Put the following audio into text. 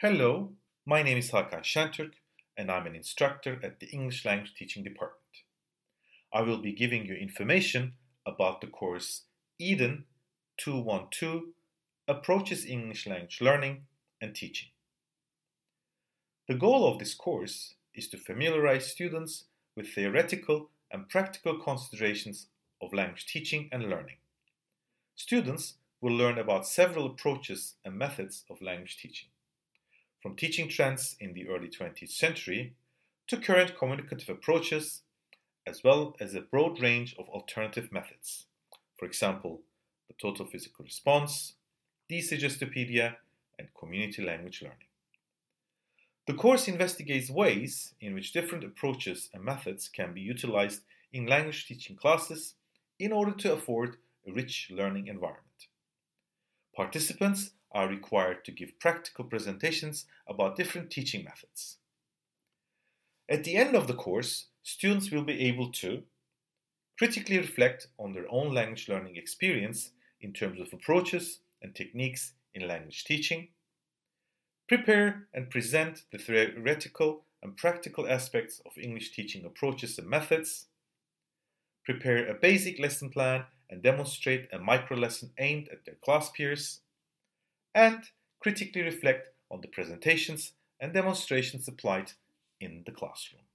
Hello, my name is Hakan Şentürk and I'm an instructor at the English Language Teaching Department. I will be giving you information about the course Eden 212 Approaches English Language Learning and Teaching. The goal of this course is to familiarize students with theoretical and practical considerations of language teaching and learning. Students will learn about several approaches and methods of language teaching, from teaching trends in the early 20th century to current communicative approaches, as well as a broad range of alternative methods. For example, the total physical response, Desuggestopedia, and community language learning. The course investigates ways in which different approaches and methods can be utilized in language teaching classes in order to afford a rich learning environment. Participants are required to give practical presentations about different teaching methods. At the end of the course, students will be able to critically reflect on their own language learning experience in terms of approaches and techniques in language teaching, prepare and present the theoretical and practical aspects of English teaching approaches and methods, prepare a basic lesson plan and demonstrate a micro lesson aimed at their class peers, and critically reflect on the presentations and demonstrations applied in the classroom.